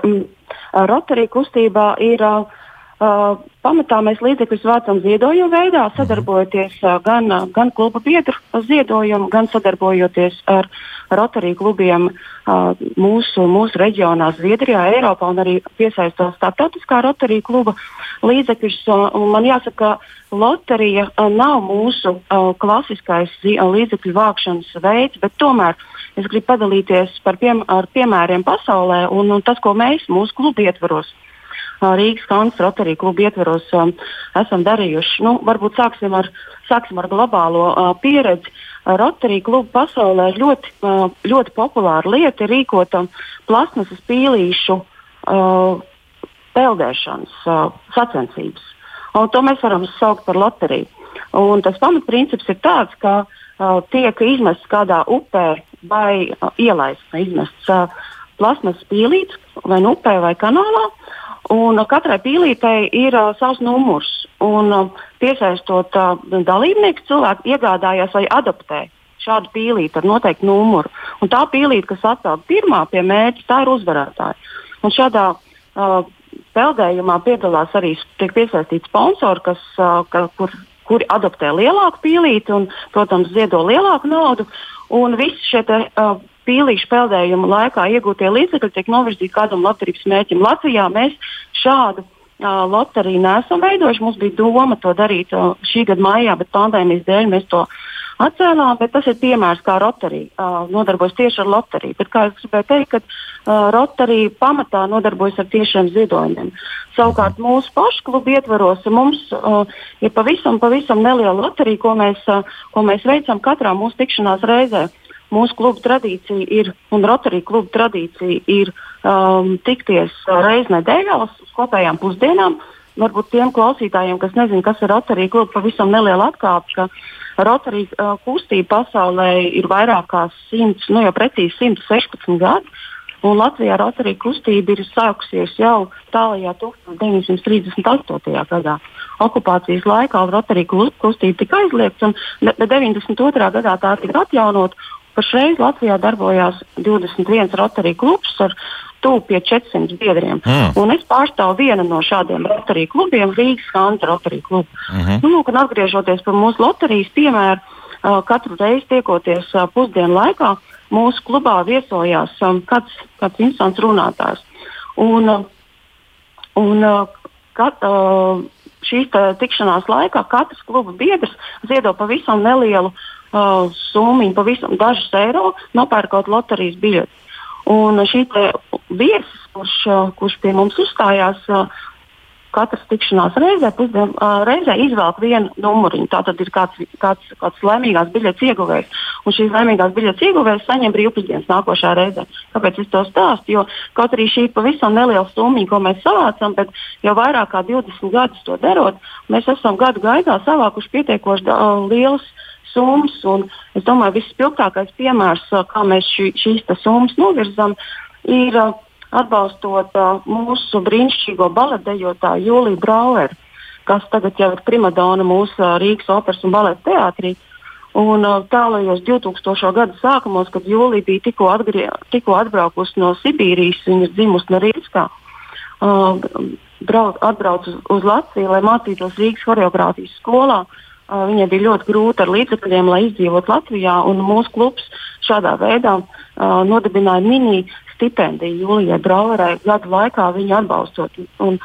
Rotary kustībā ir uh, Uh, pamatā mēs līdzekļus vācam ziedojumu veidā, sadarbojoties uh, gan, uh, gan kluba biedru ziedojumu, gan sadarbojoties ar Rotary klubiem uh, mūsu, mūsu reģionā, Zviedrijā, Eiropā un arī piesaistot starptautiskā Rotary kluba līdzekļus. Man jāsaka, ka loterija nav mūsu uh, klasiskais līdzekļu vākšanas veids, bet tomēr es gribu padalīties par piem, piemēriem pasaulē un, un tas, ko mēs mūsu klubu ietvaros Rīgas Kantas Rotary klubu ietveros um, esam darījuši. Nu, varbūt sāksim ar, sāksim ar globālo uh, pieredzi. Rotary klubu pasaulē ir ļoti, uh, ļoti populāra lieta rīkot um, plasmasas pīlīšu uh, peldēšanas uh, sacensības. Un to mēs varam saukt par loteriju. Un tas pamatprincips ir tāds, ka uh, tiek izmests kādā upē vai uh, ielaists, izmests uh, plasmasas pīlīts vai nu upē vai kanālā. Un katrai pīlītei ir uh, savs numurs. Un, uh, piesaistot uh, dalībniekus, cilvēki iegādājās vai adaptē šādu pīlīti ar noteiktu numuru. Un tā pīlīte, kas atnāk pirmā pie mērķa, tā ir uzvarētāja. Un šādā uh, peldējumā piedalās arī piesaistīti sponsori, kas, uh, ka, kur, kuri adaptē lielāku pīlīti un, protams, ziedo lielāku naudu. Un visi šie te, uh, pīlīšu peldējumu laikā iegūtie līdzekļi tiek novirzīti kādam labdarības mērķim. Latvijā mēs šādu uh, loteriju neesam veidojuši. Mums bija doma to darīt uh, šī gada maijā, bet pandēmijas dēļ mēs to atcēlām. Tas ir piemērs, kā Rotarija uh, nodarbojas tieši ar loteriju. Bet, kā es gribēju teikt, ka uh, Rotarija pamatā nodarbojas ar tiešiem ziedojumiem. Savukārt mūsu pašu klubu ietvaros mums uh, ir pavisam, pavisam neliela loterija, ko mēs, uh, ko mēs veicam katrā mūsu tikšanās reizē. Uh, mūsu kluba tradīcija ir, un Rotarija kluba tradīcija ir um, tikties reizes nedēļā uz kopējām pusdienām. Varbūt tiem klausītājiem, kas nezina, kas ir Rotarija kluba, pavisam neliela atkāpe, ka Rotarija uh, kustība pasaulē ir vairāk kā 100, nu jau precīzi 116 gadi. Un Latvijā Rotarija kustība ir sākusies jau tālākajā 1938. gadā. Okupācijas laikā Rotarija kustība tika aizliegta, un 92. gadā tā tika atjaunota. Pašreiz Latvijā darbojās 21 Rotary klubs ar pie 400 biedriem. Mm. Un es pārstāvu vienu no šādiem Rotary klubiem, Rīgas Kanta Rotary klubu. Mm -hmm. nu, un atgriežoties pie mūsu loterijas piemēra, uh, katru reizi tiekoties uh, pusdienu laikā, mūsu klubā viesojās um, kāds, kāds instants runātājs. Un, uh, un, uh, kat, uh, šīs tikšanās laikā katrs kluba biedrs ziedo pavisam nelielu uh, uh, summu, pavisam dažus eiro, nopērkot loterijas biļeti. Un šī viesis, kurš, uh, kurš pie mums uzstājās, uh, katras tikšanās reizē, pusdien, uh, reizē izvēlēt vienu numuriņu. Tā tad ir kāds, kāds, kāds laimīgās biļetes ieguvējs. Un šīs laimīgās biļetes ieguvējs saņem brīvpusdienas nākošā reizē. Kāpēc es to stāstu? Jo kaut arī šī pavisam neliela summa, ko mēs savācam, bet jau vairāk kā 20 gadus to darot, mēs esam gadu gaitā savākuši pietiekoši uh, lielas summas. Es domāju, ka visspilgtākais piemērs, kā mēs šī, šīs summas novirzam, ir atbalstot mūsu brīnišķīgo baletdejotāju Jūliju Braueru, kas tagad jau ir primadona mūsu Rīgas operas un baleta teātrī. Un tālākajos 2000. gadu sākumos, kad Jūlija bija tikko, atgrie, tikko atbraukusi no Sibīrijas, viņa ir dzimusi Rīgā. Uh, brauc, atbrauc uz, uz Latviju, lai mācītos Rīgas choreogrāfijas skolā. Uh, Uh, viņai bija ļoti grūti ar līdzekļiem, lai izdzīvotu Latvijā. Mūsu klubs šādā veidā uh, nodibināja mini stipendiju Jūlijai Brauerai gadu laikā viņu atbalstot. Un,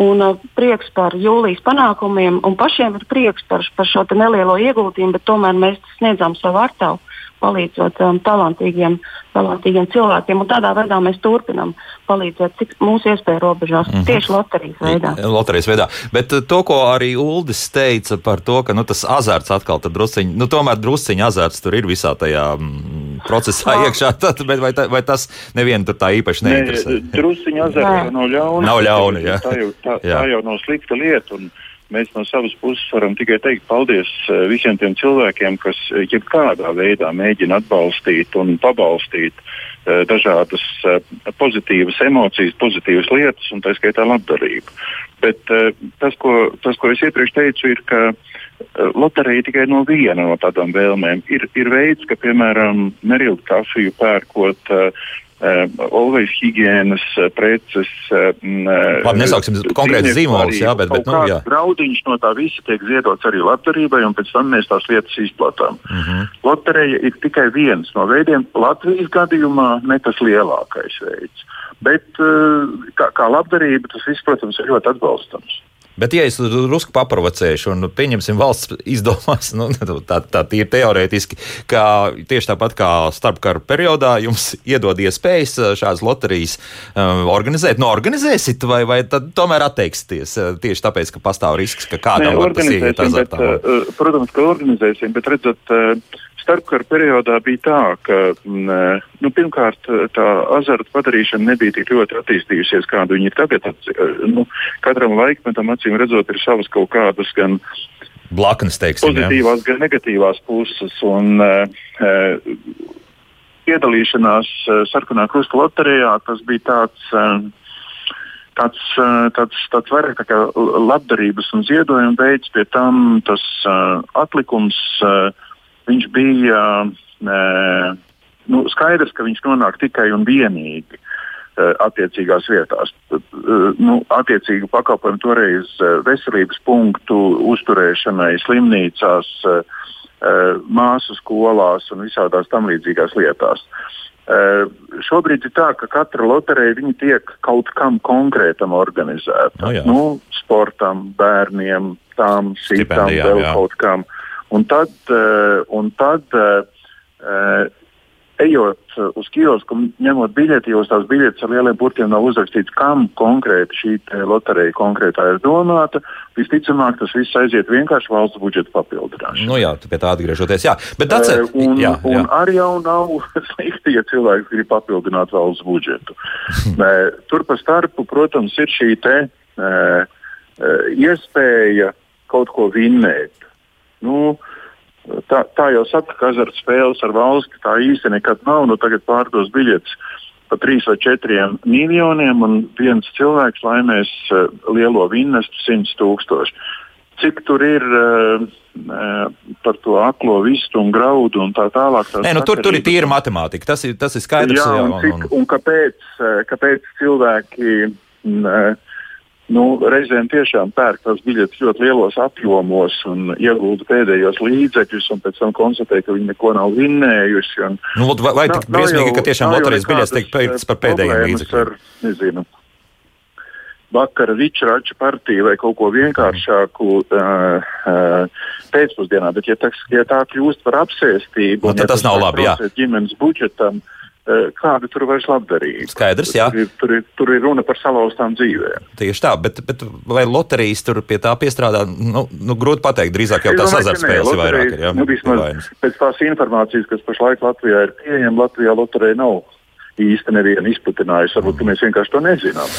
un uh, prieks par jūlijas panākumiem, un pašiem ir prieks par, par šo nelielo ieguldījumu, bet tomēr mēs sniedzām savu artavu palīdzot um, talantīgiem, talantīgiem cilvēkiem. Tādā veidā mēs turpinām palīdzēt, cik mūsu iespēju robežās, mm -hmm. tieši loterijas veidā. Loterijas veidā. Bet uh, to, ko arī Uldis teica par to, ka nu, tas azarts atkal drusciņi, nu, tomēr drusciņi azarts tur ir visā tajā mm, procesā Nā. iekšā, tad, bet vai, ta, vai tas nevienu tur tā īpaši neinteresē? Ne, drusciņi azarts jau nav ļauni. Nav ļauni, jā. Tā jau, tā, jā. tā jau nav slikta lieta. Un, Mēs no savas puses varam tikai teikt paldies eh, visiem tiem cilvēkiem, kas eh, jebkādā veidā mēģina atbalstīt un pabalstīt uh, dažādas uh, pozitīvas emocijas, pozitīvas lietas, un tā skaitā labdarību. Bet uh, tas, ko, tas, ko es iepriekš teicu, ir, ka loterija tikai no viena no tādām vēlmēm. Ir, ir veids, ka, piemēram, nerildu kafiju pērkot Uh, Olvejas higiēnas uh, preces. Uh, Labi, nesauksim konkrēti zīmolus, jā, bet, bet nu, jā. graudiņš no tā visa tiek ziedots arī labdarībai, un pēc tam mēs tās lietas izplatām. Uh mhm. -huh. Loterija ir tikai viens no veidiem. Latvijas gadījumā ne tas lielākais veids. Bet kā, kā labdarība tas viss, protams, ir ļoti atbalstams. Bet, ja es drusku paprovocēšu, un pieņemsim, valsts izdomās, nu, (laughs) tā, tā ir teorētiski, ka tieši tāpat kā starpkara periodā jums iedod iespējas uh, šādas loterijas um, organizēt, nu, organizēsit, vai, vai tomēr atteiksieties uh, tieši tāpēc, ka pastāv risks, ka kādam var tas iet azartā? Uh, protams, ka organizēsim, bet redzat, starpkara periodā bija tā, ka mm, nu, pirmkārt tā azarta padarīšana nebija tik ļoti attīstījusies, kāda viņa ir tagad. Nu, katram laikmetam acīm redzot ir savas kaut kādas gan blaknes, teiksim, pozitīvās, jā. gan negatīvās puses. Un, uh, Piedalīšanās uh, sarkanā krusta loterijā tas bija tāds, uh, tāds, tāds, tāds vairāk tā kā labdarības un ziedojuma veids, pie tam tas uh, atlikums. Uh, viņš bija uh, nu, skaidrs, ka viņš nonāk tikai un vienīgi uh, attiecīgās vietās. Uh, nu, attiecīgi pakalpojumi toreiz veselības punktu uzturēšanai, slimnīcās, māsu skolās un visādās tam līdzīgās lietās. Uh, šobrīd ir tā, ka katra loterija tiek kaut kam konkrētam organizēta. No, jā. nu, sportam, bērniem, tām, citām, vēl jā. kaut kam. Uh, Un tad, eh, un tad eh, ejot uz kiosku, ņemot biļeti, jau uz tās biļetes ar lieliem burtiem nav uzrakstīts, kam konkrēti šī loterija konkrētā ir domāta. Visticamāk, tas viss aiziet vienkārši valsts budžeta papildināšanai. Nu jā, pie tā atgriežoties. Jā, bet tāds ir. Un, jā, jā. un arī jau nav (laughs) slikti, ja cilvēks grib papildināt valsts budžetu. (laughs) Tur pa starpu, protams, ir šī te, uh, iespēja kaut ko vinnēt. Nu, tā, tā jau saka, ka azartspēles ar valsti tā īsti nekad nav. Nu, tagad pārdos biļetes par 3 vai 4 miljoniem, un viens cilvēks laimēs uh, lielo vinnestu 100 tūkstoši. Cik tur ir uh, par to aklo vistu un graudu un tā tālāk. Nē, nu, tur, tur ir tīra matemātika. Tas ir, tas ir skaidrs. Jā, un, un, un kāpēc, kāpēc cilvēki. Uh, nu, reizēm tiešām pērk tās biļetes ļoti lielos apjomos un iegulda pēdējos līdzekļus, un pēc tam konstatē, ka viņi neko nav vinnējuši. Un, nu, vai vai tik briesmīgi, ka tiešām loterijas biļetes tiek pērktas par pēdējiem līdzekļiem? Vakara ričrača partiju vai kaut ko vienkāršāku uh, uh, pēcpusdienā, bet ja, tas, ja tā kļūst par apsēstību, nu, tad ja tas nav labi. Ģimenes budžetam, uh, Eh, kāda tur vairs labdarība. Skaidrs, jā. Tur tur, ir, tur ir runa par salauztām dzīvēm. Tieši tā, bet, bet vai loterijas tur pie tā piestrādā, nu, nu grūti pateikt, drīzāk jau tās azartspēles ir vairāk. Ir, jā, nu, vismaz, pēc tās informācijas, kas pašlaik Latvijā ir pieejama, Latvijā loterija nav īsti neviena izpludinājusi. Varbūt mēs vienkārši to nezinām.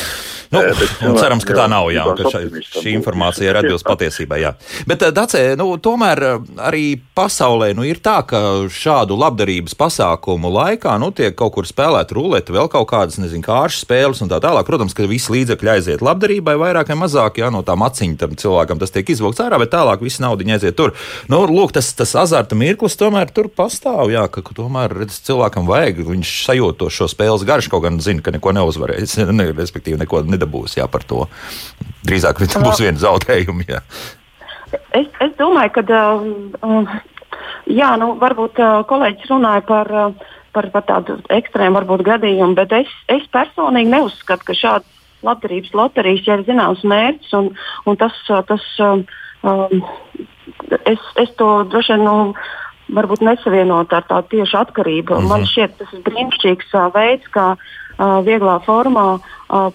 Nu, bet, nu, cerams, ka tā nav. Jā, ka šai, šī informācija ir atbilst (laughs) patiesībai. Jā. Bet, eh, Dacē, nu, tomēr eh, arī pasaulē nu, ir tā, ka šādu labdarības pasākumu laikā nu, tiek kaut kur spēlēta rulete, vēl kaut kādas, nezinu, kāršas spēles un tā tālāk. Protams, ka visi līdzekļi aiziet labdarībai, vairāk vai mazāk, jā, no tā maciņa tam cilvēkam tas tiek izvilkts ārā, bet tālāk viss naudiņa aiziet tur. Nu, lūk, tas, tas azarta mirklis tomēr tur pastāv, jā, ka tomēr redz, cilvēkam vajag, viņš sajūt to šo spēles garšu, kaut gan zina, ka neko neuzvarēs, (laughs) ne, respektīvi neko nedabūs jā, par to. Drīzāk būs viena zaudējuma. Jā. Es, es domāju, ka uh, jā, nu, varbūt uh, kolēģis runāja par, uh, par, par tādu ekstrēmu varbūt, gadījumu, bet es, es personīgi neuzskatu, ka šādas labdarības loterijas ja ir zināms mērķis un, un tas, tas um, es, es to droši vien. Nu, varbūt nesavienot ar tādu tiešu atkarību. Mm -hmm. Man šķiet, tas ir brīnišķīgs uh, veids, kā uh, vieglā formā uh,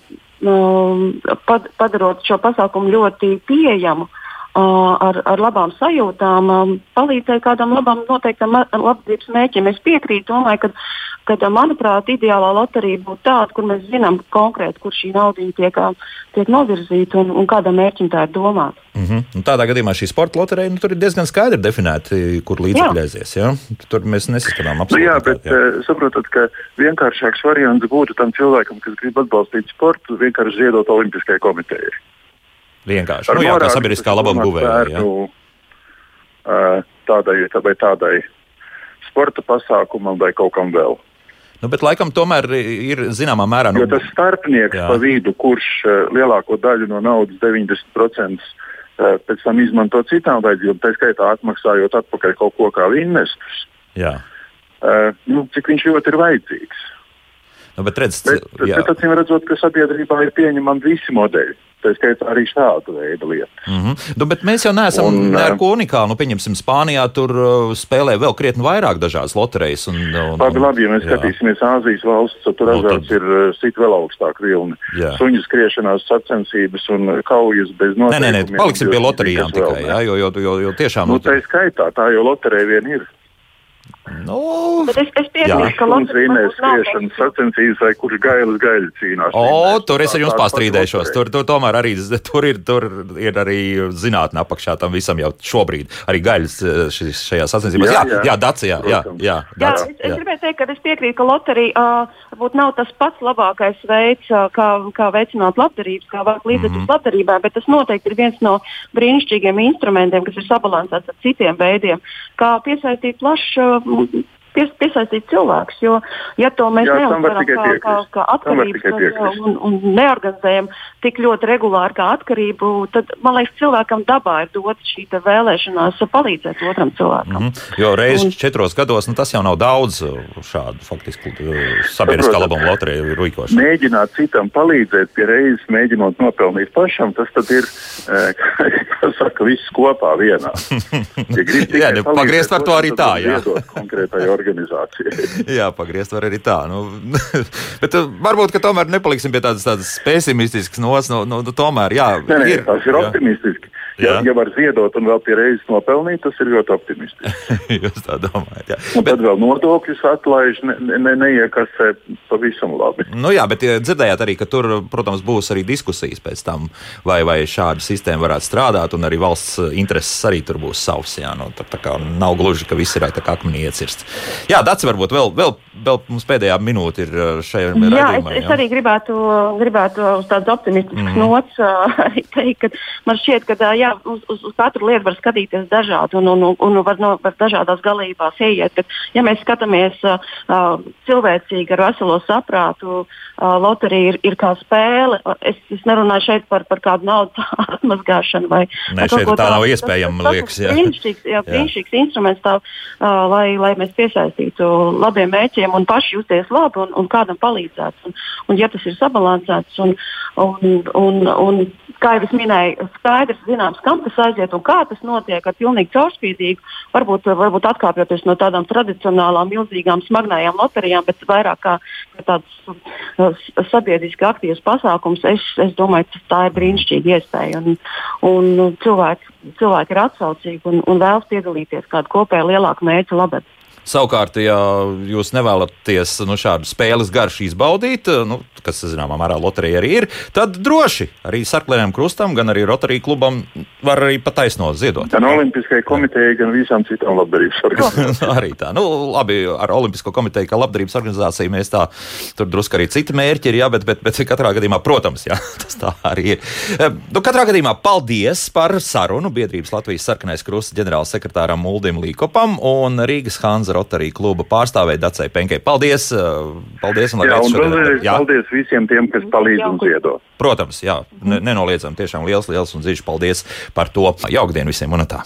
padarot šo pasākumu ļoti pieejamu. Uh, ar, ar labām sajūtām, palīdzēja kādam labam noteiktam labdarības mērķim. Es piekrītu, domāju, ka, ka, manuprāt, ideālā loterija būtu tāda, kur mēs zinām konkrēti, kur šī nauda tiek, tiek novirzīta un, un kādam mērķim tā ir domāta. Mm -hmm. Un tādā gadījumā šī sporta loterija nu, tur ir diezgan skaidri definēta, kur līdzekļi aizies. Ja? Tur mēs nesaskatām absolūti. Nu, jā, bet jā. saprotat, ka vienkāršāks variants būtu tam cilvēkam, kas grib atbalstīt sportu, vienkārši ziedot Olimpiskajai komitejai. Vienkārši nu, jā, kā sabiedriskā labuma guvēja. Tādai vai tādai sporta pasākumam vai kaut kam vēl. Nu, bet laikam tomēr ir zināmā mērā. Nu, jo tas starpnieks jā. pa vidu, kurš lielāko daļu no naudas, 90%, pēc tam izmanto citām vajadzībām, tā skaitā atmaksājot atpakaļ kaut ko kā investus. Jā. Uh, nu, cik viņš ļoti ir vajadzīgs. Nu, bet, redz, bet, bet acīm redzot, ka sabiedrībā ir pieņemami visi modeļi. Tā skaitā arī šāda veida lietas. Mm -hmm. nu, bet mēs jau neesam un, ne ar ko unikāli. Nu, pieņemsim, Spānijā tur uh, spēlē vēl krietni vairāk dažādas loterijas. Un, un, labi, labi, ja mēs jā. skatīsimies Āzijas valsts, tad tur azarts nu, tad... ir uh, sit vēl augstāk vilni. Suņu skriešanās sacensības un kaujas bez noteikumiem. Nē, nē, nē paliksim pie loterijām tikai, jā, jo, jo, jo, jo tiešām. Nu, tā ir skaitā, tā jau loterija vien ir. Nu, Bet es, es piekrītu, ka Latvijas Banka skriešanas sacensības vai kurš gailis gaļu cīnās. O, tur es ar jums pastrīdēšos. Tur, tur tomēr arī tur ir, tur ir arī zinātnē apakšā tam visam jau šobrīd. Arī gaļas eh, šajā sacensībās. Jā, jā, jā Dacia. Jā, jā, jā, jā es, es gribēju teikt, ka es piekrītu, ka loterija uh, varbūt nav tas pats labākais veids, uh, kā, kā veicināt labdarības, kā vākt līdzekļus mm -hmm. labdarībā, bet tas noteikti ir viens no brīnišķīgiem instrumentiem, kas ir sabalansēts ar citiem veidiem, kā piesaistīt plašu Rosen. Pies, piesaistīt cilvēkus. Jo, ja to mēs neuztveram kā, kā, kā atkarību un, un neorganizējam tik ļoti regulāri kā atkarību, tad man liekas, cilvēkam dabā ir dot šī vēlēšanās palīdzēt otram cilvēkam. Mm -hmm. Jo reizes un, četros gados nu, tas jau nav daudz uh, šādu faktiski uh, sabiedriskā labuma loteriju rīkošanu. Mēģināt citam palīdzēt, pie reizes mēģinot nopelnīt pašam, tas tad ir, eh, (laughs) kā saka, viss kopā vienā. (laughs) Ja jā, ne, pagriezt var to arī tā, jā. Konkrētai organizācijai. (laughs) (laughs) Jā, pagriezt var arī tā. Nu, (laughs) bet uh, varbūt, ka tomēr nepaliksim pie tādas, tādas pesimistiskas nos. Nu, nu, tomēr, jā, nē, nē, ir, tas ir jā. optimistiski. Ja, ja var ziedot un vēl pie reizes nopelnīt, tas ir ļoti optimistiski. (laughs) Jūs tā domājat, jā. Un bet... tad vēl nodokļus atlaiž, ne, ne, neiekasē pavisam labi. Nu jā, bet dzirdējāt arī, ka tur, protams, būs arī diskusijas pēc tam, vai, vai šāda sistēma varētu strādāt, un arī valsts intereses arī tur būs savs. Jā, nu, tā, tā kā nav gluži, ka viss ir tā kā akmenī iecirsts. Jā, Dats, varbūt vēl, vēl, vēl mums pēdējā minūte ir uh, šajā raidījumā. Jā, es, es arī gribētu, gribētu uz tādas optimistiskas mm. nots uh, (laughs) teikt, ka man šķiet, ka jā, jā, uz, uz, uz katru lietu var skatīties dažādi un, un, un, un var, no, var dažādās galībās ieiet. Bet, ja mēs skatāmies uh, cilvēcīgi ar veselo saprātu, uh, loterija ir, ir kā spēle. Es, es nerunāju šeit par, par kādu naudas atmazgāšanu vai ne, šeit tā nav iespējama. Tas, liekas, tas ir brīnišķīgs, jā, brīnišķīgs instruments, tā, uh, lai, lai mēs piesaistītu labiem mērķiem un paši justies labi un, un kādam palīdzētu. Un, un, ja tas ir sabalansēts un, un, un, un kā jau es minēju, skaidrs, zināms, kam tas aiziet un kā tas notiek ar pilnīgi caurspīdīgu, varbūt, varbūt atkāpjoties no tādām tradicionālām, milzīgām, smagnējām loterijām, bet vairāk kā, tāds uh, sabiedriski aktīvs pasākums. Es, es domāju, ka tā ir brīnišķīga iespēja. Un, un cilvēki, cilvēki ir atsaucīgi un, un vēlas piedalīties kādu kopēju lielāku mērķu labad. Savukārt, ja jūs nevēlaties nu, šādu spēles garšu izbaudīt, nu, kas, zināmā mērā, loterija arī ir, tad droši arī Sarklējiem krustam, gan arī Rotarija klubam var arī pataisno ziedot. Gan Olimpiskajai komitejai, gan visām citām labdarības organizācijām. (laughs) arī tā. Nu, labi, ar Olimpisko komiteju kā labdarības organizāciju mēs tā, tur drusku arī citi mērķi ir, jā, bet, bet, bet katrā gadījumā, protams, jā, (laughs) tas tā arī ir. Nu, katrā gadījumā paldies par sarunu biedrības Latvijas sarkanais krusts ģenerālsekretāram Uldim Līkopam un Rīgas Hanza Rotary kluba pārstāvēja Dacei Penkai. Paldies! Paldies! Un, jā, un vēlreiz paldies visiem tiem, kas palīdz un ziedo. Protams, jā, nenoliedzam, tiešām liels, liels un dziļš paldies par to. Jaukdien visiem un tā!